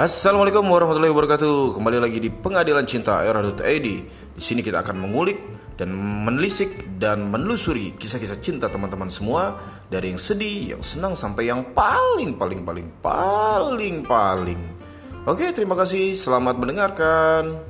Assalamualaikum warahmatullahi wabarakatuh. Kembali lagi di Pengadilan Cinta era.id. Di sini kita akan mengulik dan menelisik dan menelusuri kisah-kisah cinta teman-teman semua dari yang sedih, yang senang sampai yang paling paling paling paling paling. Oke, terima kasih. Selamat mendengarkan.